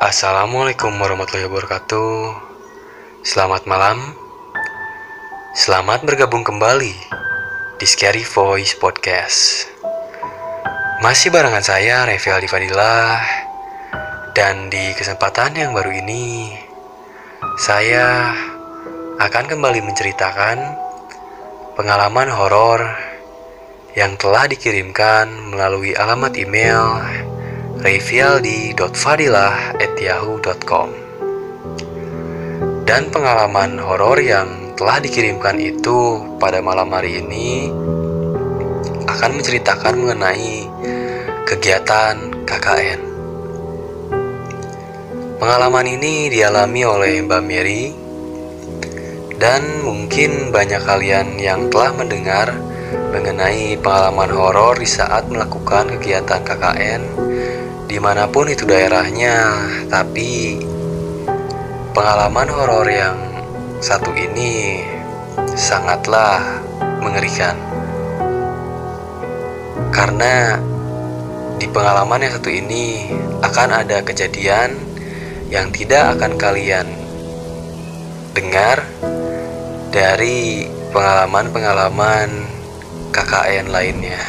Assalamualaikum warahmatullahi wabarakatuh. Selamat malam. Selamat bergabung kembali di Scary Voice Podcast. Masih barengan saya Revi Aldi Fadilah dan di kesempatan yang baru ini saya akan kembali menceritakan pengalaman horor yang telah dikirimkan melalui alamat email revialdi.fadilah@yahoo.com. Dan pengalaman horor yang telah dikirimkan itu pada malam hari ini akan menceritakan mengenai kegiatan KKN. Pengalaman ini dialami oleh Mbak Mary dan mungkin banyak kalian yang telah mendengar mengenai pengalaman horor di saat melakukan kegiatan KKN di mana pun itu daerahnya tapi pengalaman horor yang satu ini sangatlah mengerikan karena di pengalaman yang satu ini akan ada kejadian yang tidak akan kalian dengar dari pengalaman-pengalaman KKN lainnya.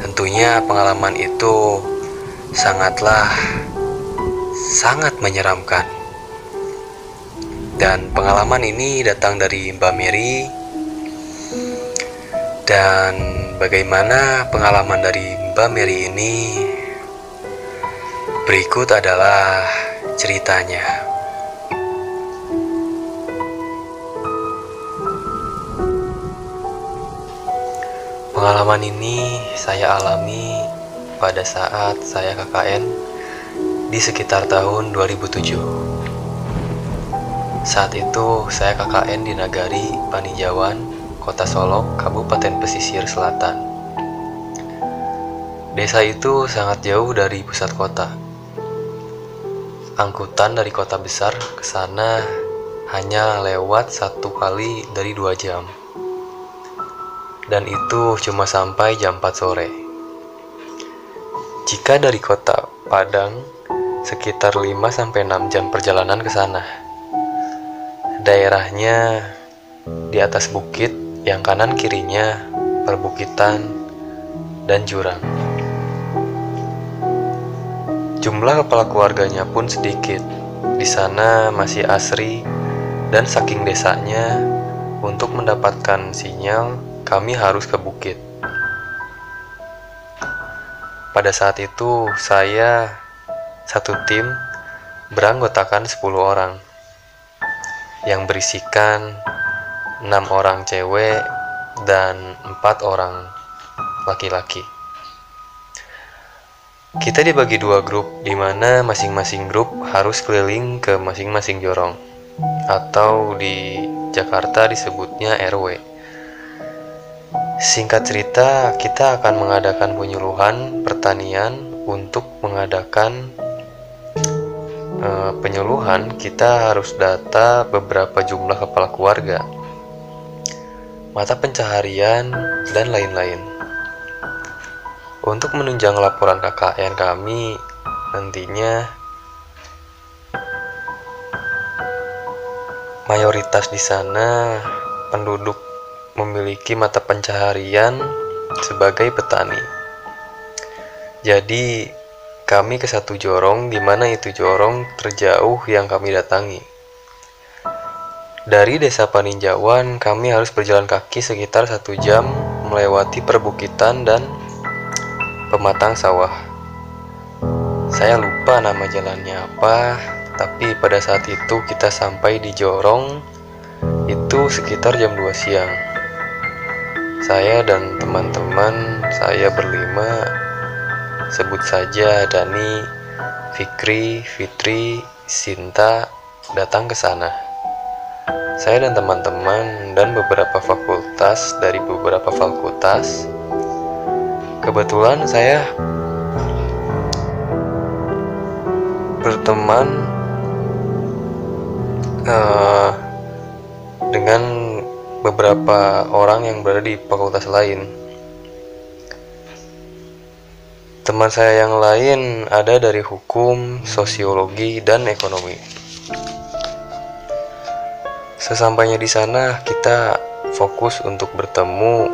Tentunya pengalaman itu sangatlah sangat menyeramkan. Dan pengalaman ini datang dari Mbak Mary dan bagaimana pengalaman dari Mbak Mary ini berikut adalah ceritanya. Pengalaman ini saya alami pada saat saya KKN di sekitar tahun 2007. Saat itu saya KKN di Nagari, Paninjauan, Kota Solok, Kabupaten Pesisir Selatan. Desa itu sangat jauh dari pusat kota. Angkutan dari kota besar ke sana hanya lewat satu kali dari dua jam. Dan itu cuma sampai jam 4 sore. Jika dari kota Padang, sekitar 5-6 jam perjalanan ke sana. Daerahnya di atas bukit yang kanan kirinya perbukitan dan jurang. Jumlah kepala keluarganya pun sedikit. Di sana masih asri dan saking desanya untuk mendapatkan sinyal kami harus ke bukit. Pada saat itu, saya satu tim beranggotakan 10 orang yang berisikan enam orang cewek dan empat orang laki-laki. Kita dibagi dua grup, di mana masing-masing grup harus keliling ke masing-masing jorong, atau di Jakarta disebutnya RW. Singkat cerita, kita akan mengadakan penyuluhan pertanian untuk mengadakan uh, penyuluhan. Kita harus data beberapa jumlah kepala keluarga, mata pencaharian, dan lain-lain. Untuk menunjang laporan KKN kami nantinya mayoritas di sana penduduk memiliki mata pencaharian sebagai petani. Jadi, kami ke satu jorong di mana itu jorong terjauh yang kami datangi. Dari desa Paninjauan, kami harus berjalan kaki sekitar satu jam melewati perbukitan dan pematang sawah. Saya lupa nama jalannya apa, tapi pada saat itu kita sampai di jorong itu sekitar jam 2 siang. Saya dan teman-teman saya berlima sebut saja Dani, Fikri, Fitri, Sinta datang ke sana. Saya dan teman-teman dan beberapa fakultas dari beberapa fakultas kebetulan saya berteman uh, dengan beberapa orang yang berada di fakultas lain. Teman saya yang lain ada dari hukum, sosiologi, dan ekonomi. Sesampainya di sana, kita fokus untuk bertemu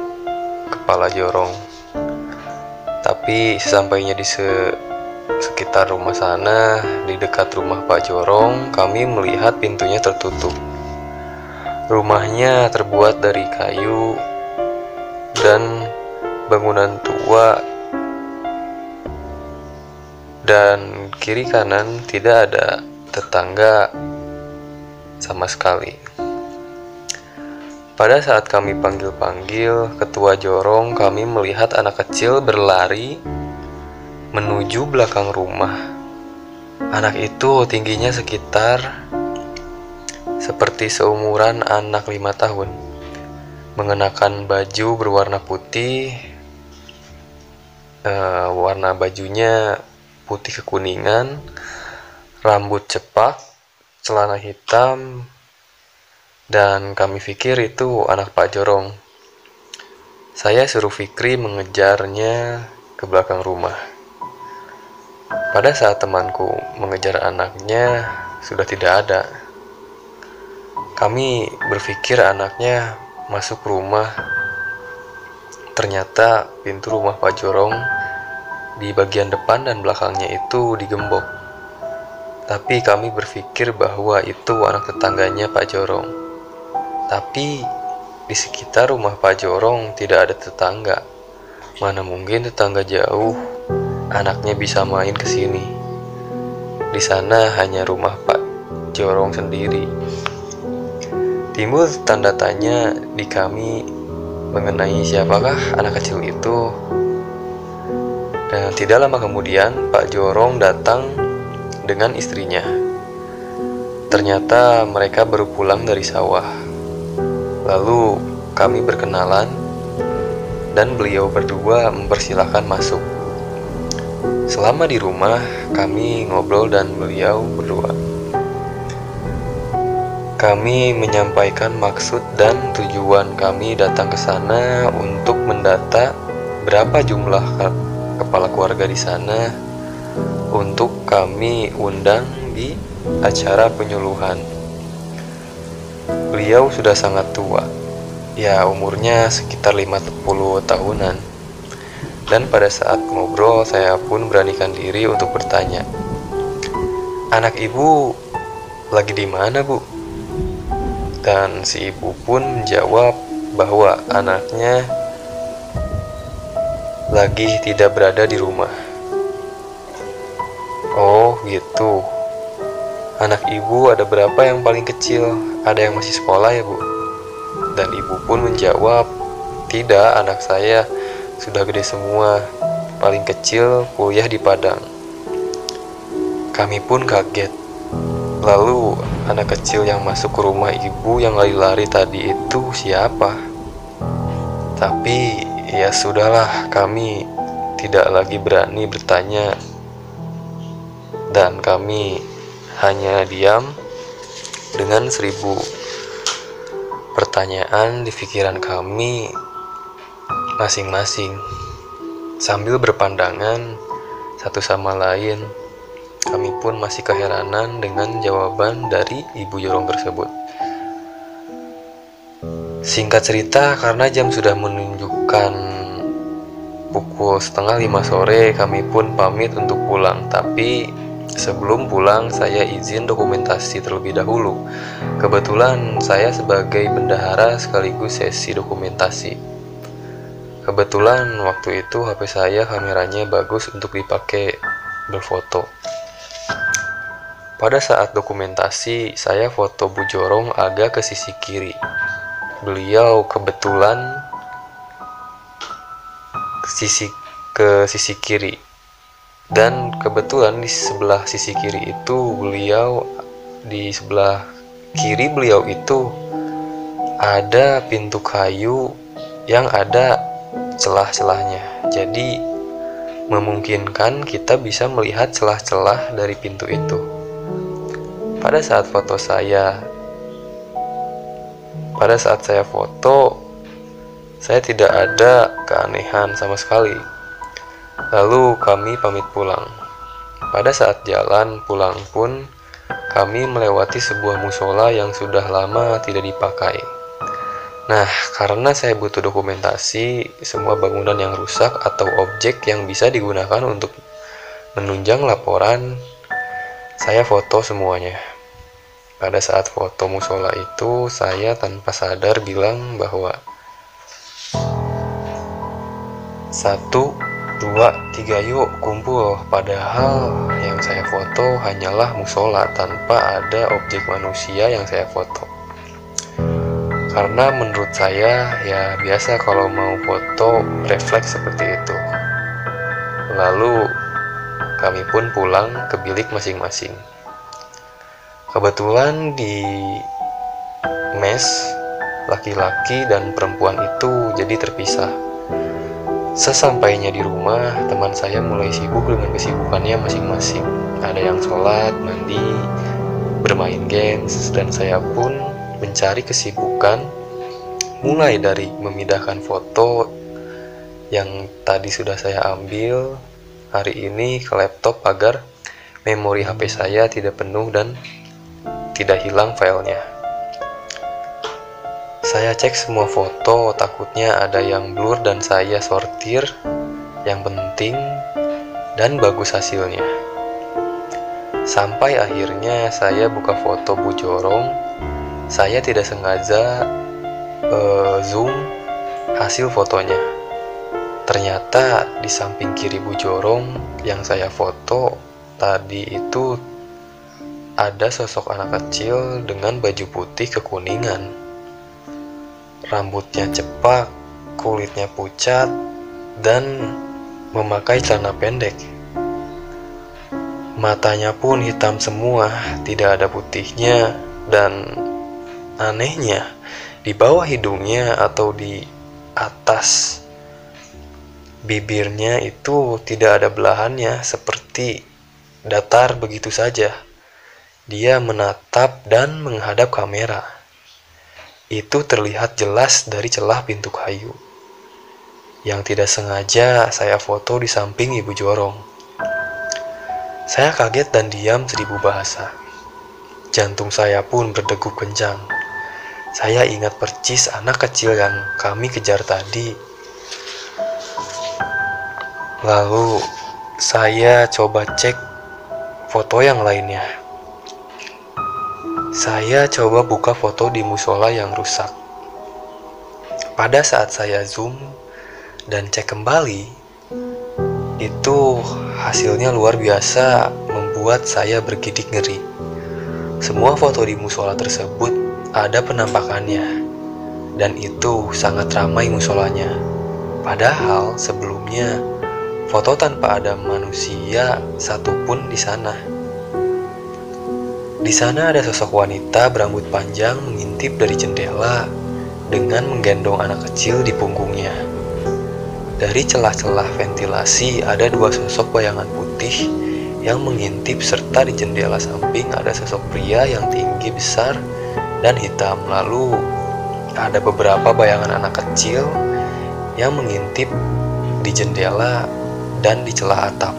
kepala jorong. Tapi sesampainya di se sekitar rumah sana, di dekat rumah Pak Jorong, kami melihat pintunya tertutup. Rumahnya terbuat dari kayu dan bangunan tua dan kiri kanan tidak ada tetangga sama sekali. Pada saat kami panggil-panggil ketua jorong, kami melihat anak kecil berlari menuju belakang rumah. Anak itu tingginya sekitar seperti seumuran anak lima tahun, mengenakan baju berwarna putih. Uh, warna bajunya putih kekuningan, rambut cepak, celana hitam, dan kami pikir itu anak Pak Jorong. Saya suruh Fikri mengejarnya ke belakang rumah. Pada saat temanku mengejar anaknya, sudah tidak ada. Kami berpikir anaknya masuk rumah. Ternyata pintu rumah Pak Jorong di bagian depan dan belakangnya itu digembok. Tapi kami berpikir bahwa itu anak tetangganya Pak Jorong. Tapi di sekitar rumah Pak Jorong tidak ada tetangga. Mana mungkin tetangga jauh anaknya bisa main ke sini. Di sana hanya rumah Pak Jorong sendiri. Timbul tanda tanya di kami mengenai siapakah anak kecil itu dan tidak lama kemudian Pak Jorong datang dengan istrinya. Ternyata mereka baru pulang dari sawah. Lalu kami berkenalan dan beliau berdua mempersilahkan masuk. Selama di rumah, kami ngobrol dan beliau berdua. Kami menyampaikan maksud dan tujuan kami datang ke sana untuk mendata berapa jumlah kepala keluarga di sana untuk kami undang di acara penyuluhan. Beliau sudah sangat tua, ya umurnya sekitar 50 tahunan. Dan pada saat ngobrol saya pun beranikan diri untuk bertanya, Anak ibu lagi di mana bu? Dan si ibu pun menjawab bahwa anaknya lagi tidak berada di rumah. Oh, gitu. Anak ibu ada berapa yang paling kecil? Ada yang masih sekolah ya, Bu? Dan ibu pun menjawab, "Tidak, anak saya sudah gede semua. Paling kecil kuliah di Padang." Kami pun kaget. Lalu, anak kecil yang masuk ke rumah ibu yang lari-lari tadi itu siapa? Tapi Ya sudahlah, kami tidak lagi berani bertanya, dan kami hanya diam dengan seribu pertanyaan di pikiran kami masing-masing, sambil berpandangan satu sama lain. Kami pun masih keheranan dengan jawaban dari ibu jorong tersebut. Singkat cerita, karena jam sudah menunjukkan pukul setengah lima sore, kami pun pamit untuk pulang. Tapi sebelum pulang, saya izin dokumentasi terlebih dahulu. Kebetulan saya sebagai bendahara sekaligus sesi dokumentasi. Kebetulan waktu itu HP saya kameranya bagus untuk dipakai berfoto. Pada saat dokumentasi, saya foto Bu Jorong agak ke sisi kiri. Beliau kebetulan sisi ke sisi kiri. Dan kebetulan di sebelah sisi kiri itu beliau di sebelah kiri beliau itu ada pintu kayu yang ada celah-celahnya. Jadi memungkinkan kita bisa melihat celah-celah dari pintu itu pada saat foto saya pada saat saya foto, saya tidak ada keanehan sama sekali. Lalu kami pamit pulang. Pada saat jalan pulang pun kami melewati sebuah musola yang sudah lama tidak dipakai. Nah, karena saya butuh dokumentasi semua bangunan yang rusak atau objek yang bisa digunakan untuk menunjang laporan, saya foto semuanya. Pada saat foto musola itu, saya tanpa sadar bilang bahwa satu, dua, tiga yuk kumpul. Padahal yang saya foto hanyalah musola tanpa ada objek manusia yang saya foto. Karena menurut saya ya biasa kalau mau foto refleks seperti itu. Lalu kami pun pulang ke bilik masing-masing. Kebetulan di mes laki-laki dan perempuan itu jadi terpisah. Sesampainya di rumah, teman saya mulai sibuk dengan kesibukannya masing-masing. Ada yang sholat, mandi, bermain games, dan saya pun mencari kesibukan mulai dari memindahkan foto yang tadi sudah saya ambil hari ini ke laptop agar memori HP saya tidak penuh dan tidak hilang filenya. Saya cek semua foto, takutnya ada yang blur dan saya sortir yang penting dan bagus hasilnya. Sampai akhirnya saya buka foto Bu Jorong, saya tidak sengaja uh, zoom hasil fotonya. Ternyata di samping kiri Bu Jorong yang saya foto tadi itu ada sosok anak kecil dengan baju putih kekuningan rambutnya cepak, kulitnya pucat, dan memakai celana pendek. Matanya pun hitam semua, tidak ada putihnya, dan anehnya, di bawah hidungnya atau di atas bibirnya itu tidak ada belahannya, seperti datar begitu saja. Dia menatap dan menghadap kamera. Itu terlihat jelas dari celah pintu kayu. Yang tidak sengaja saya foto di samping ibu jorong. Saya kaget dan diam seribu bahasa. Jantung saya pun berdegup kencang. Saya ingat percis anak kecil yang kami kejar tadi. Lalu saya coba cek foto yang lainnya. Saya coba buka foto di musola yang rusak. Pada saat saya zoom dan cek kembali, itu hasilnya luar biasa membuat saya bergidik ngeri. Semua foto di musola tersebut ada penampakannya, dan itu sangat ramai musolanya. Padahal sebelumnya foto tanpa ada manusia satupun di sana. Di sana ada sosok wanita berambut panjang mengintip dari jendela dengan menggendong anak kecil di punggungnya. Dari celah-celah ventilasi ada dua sosok bayangan putih yang mengintip serta di jendela samping ada sosok pria yang tinggi besar dan hitam. Lalu ada beberapa bayangan anak kecil yang mengintip di jendela dan di celah atap.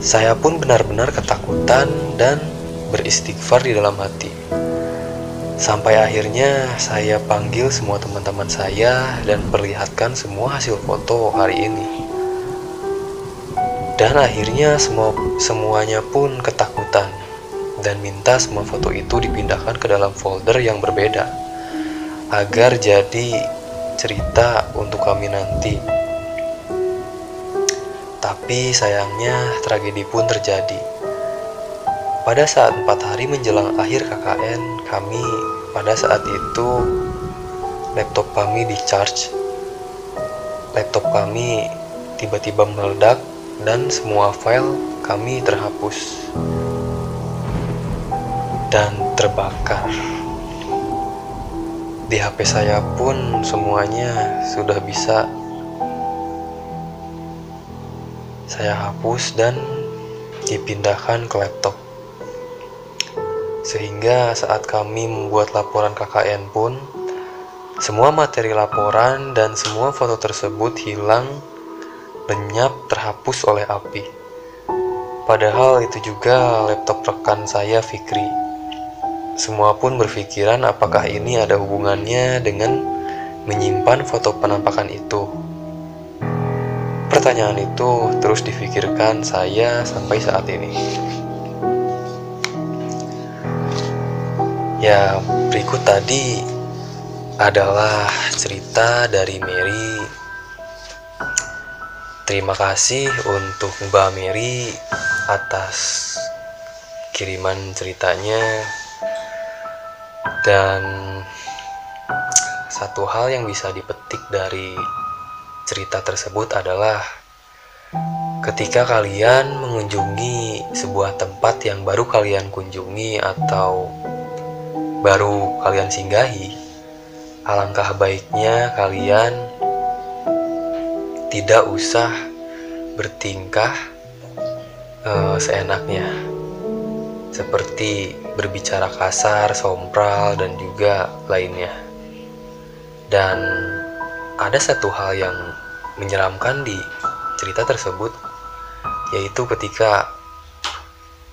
Saya pun benar-benar ketakutan dan beristighfar di dalam hati. Sampai akhirnya saya panggil semua teman-teman saya dan perlihatkan semua hasil foto hari ini. Dan akhirnya semua semuanya pun ketakutan dan minta semua foto itu dipindahkan ke dalam folder yang berbeda agar jadi cerita untuk kami nanti. Tapi sayangnya tragedi pun terjadi. Pada saat empat hari menjelang akhir KKN, kami pada saat itu laptop kami di charge. Laptop kami tiba-tiba meledak dan semua file kami terhapus dan terbakar. Di HP saya pun semuanya sudah bisa saya hapus dan dipindahkan ke laptop. Sehingga saat kami membuat laporan KKN pun, semua materi laporan dan semua foto tersebut hilang lenyap terhapus oleh api. Padahal itu juga laptop rekan saya Fikri. Semua pun berpikiran apakah ini ada hubungannya dengan menyimpan foto penampakan itu. Pertanyaan itu terus difikirkan saya sampai saat ini. Ya, berikut tadi adalah cerita dari Mary. Terima kasih untuk Mbak Mary atas kiriman ceritanya. Dan satu hal yang bisa dipetik dari cerita tersebut adalah ketika kalian mengunjungi sebuah tempat yang baru kalian kunjungi atau baru kalian singgahi, alangkah baiknya kalian tidak usah bertingkah uh, seenaknya, seperti berbicara kasar, sompral, dan juga lainnya. Dan ada satu hal yang menyeramkan di cerita tersebut, yaitu ketika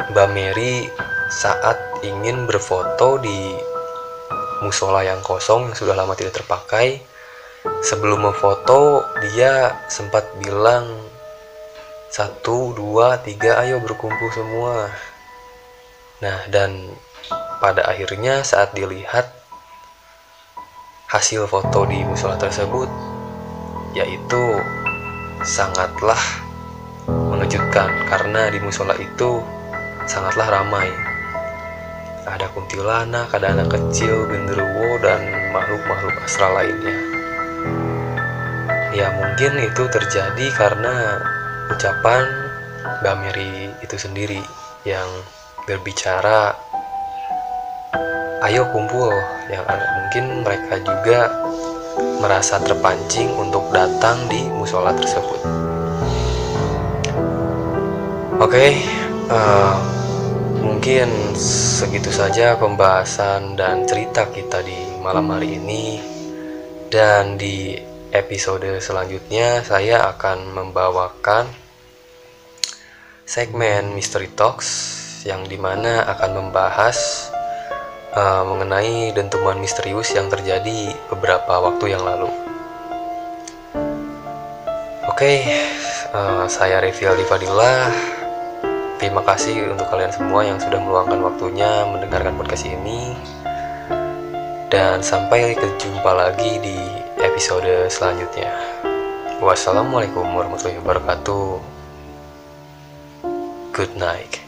Mbak Mary saat ingin berfoto di musola yang kosong yang sudah lama tidak terpakai. Sebelum memfoto, dia sempat bilang, satu, dua, tiga, ayo berkumpul semua. Nah, dan pada akhirnya saat dilihat hasil foto di musola tersebut, yaitu sangatlah mengejutkan karena di musola itu sangatlah ramai ada kuntilanak, ada anak kecil, genderuwo, dan makhluk-makhluk astral lainnya. Ya mungkin itu terjadi karena ucapan Mbak Mary itu sendiri yang berbicara ayo kumpul yang mungkin mereka juga merasa terpancing untuk datang di musola tersebut. Oke, okay, uh, eh, Mungkin segitu saja pembahasan dan cerita kita di malam hari ini. Dan di episode selanjutnya saya akan membawakan segmen Mystery Talks yang di mana akan membahas uh, mengenai dentuman misterius yang terjadi beberapa waktu yang lalu. Oke, okay, uh, saya Revi Fadillah Terima kasih untuk kalian semua yang sudah meluangkan waktunya mendengarkan podcast ini. Dan sampai berjumpa lagi di episode selanjutnya. Wassalamualaikum warahmatullahi wabarakatuh. Good night.